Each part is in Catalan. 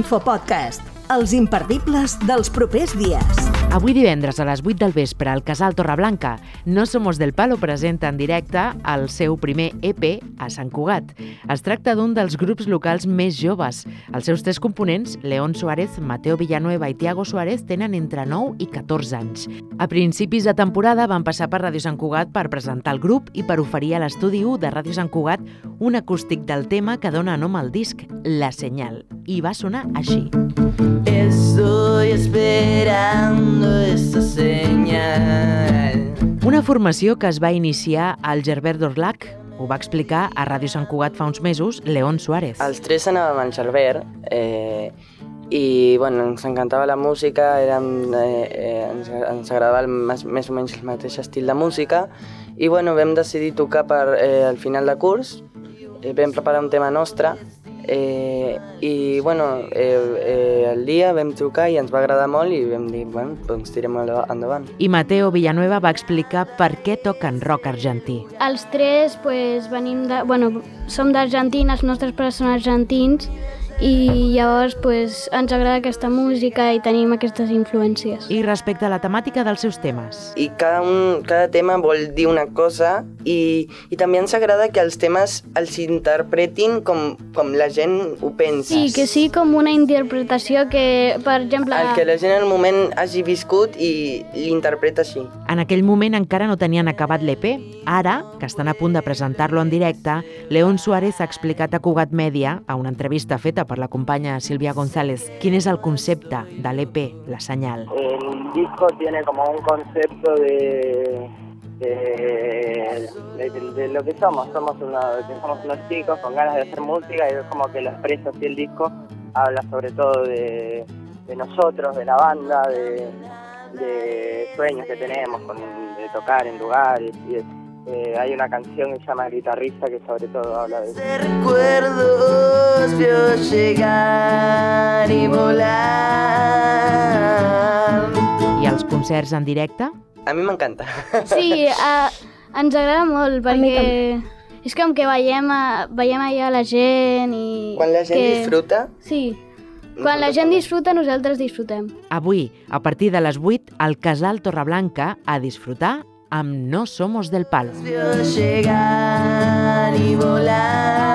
L'infopodcast, els imperdibles dels propers dies. Avui divendres a les 8 del vespre al Casal Torreblanca, No Somos del Palo presenta en directe el seu primer EP a Sant Cugat. Es tracta d'un dels grups locals més joves. Els seus tres components, León Suárez, Mateo Villanueva i Tiago Suárez, tenen entre 9 i 14 anys. A principis de temporada van passar per Ràdio Sant Cugat per presentar el grup i per oferir a l'estudi 1 de Ràdio Sant Cugat un acústic del tema que dona nom al disc, La Senyal. I va sonar així. Estoy Una formació que es va iniciar al Gerbert d'Orlac, ho va explicar a Ràdio Sant Cugat fa uns mesos León Suárez. Els tres anàvem al Gerbert eh, i bueno, ens encantava la música, érem, eh, eh, ens, ens agradava el, més, més o menys el mateix estil de música i bueno, vam decidir tocar per, eh, al final de curs, eh, vam preparar un tema nostre eh, i bueno, eh, eh, el dia vam trucar i ens va agradar molt i vam dir, bueno, doncs tirem endavant. I Mateo Villanueva va explicar per què toquen rock argentí. Els tres pues, venim de... Bueno, som d'Argentina, els nostres pares són argentins i llavors pues, ens agrada aquesta música i tenim aquestes influències. I respecte a la temàtica dels seus temes. I cada, un, cada tema vol dir una cosa i, i també ens agrada que els temes els interpretin com, com la gent ho pensa. Sí, que sí com una interpretació que, per exemple... El que la gent en el moment hagi viscut i l'interpreta així. En aquell moment encara no tenien acabat l'EP. Ara, que estan a punt de presentar-lo en directe, León Suárez ha explicat a Cugat Media, a una entrevista feta per la companya Silvia González, quin és el concepte de l'EP, La Senyal. El disco tiene como un concepto de, de, de, de lo que somos. Somos, una, somos unos chicos con ganas de hacer música y es como que lo expresa así el disco. Habla sobre todo de, de nosotros, de la banda, de, de sueños que tenemos, con, de tocar en lugares y eso. Eh, hay una canción que se llama Guitarrista que sobre todo habla de eso. Recuerdos vio llegar y volar. I els concerts en directe? A mi m'encanta. Sí, uh, ens agrada molt perquè és com que veiem, a, veiem allà la gent i... Quan la gent que... disfruta, Sí, quan la gent disfruta, nosaltres disfrutem. Avui, a partir de les 8, al Casal Torreblanca, a disfrutar amb No Somos del Palo. llegar y volar.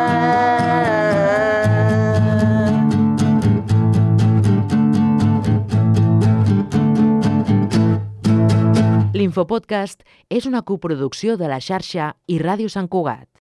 L'Infopodcast és una coproducció de la xarxa i Ràdio Sant Cugat.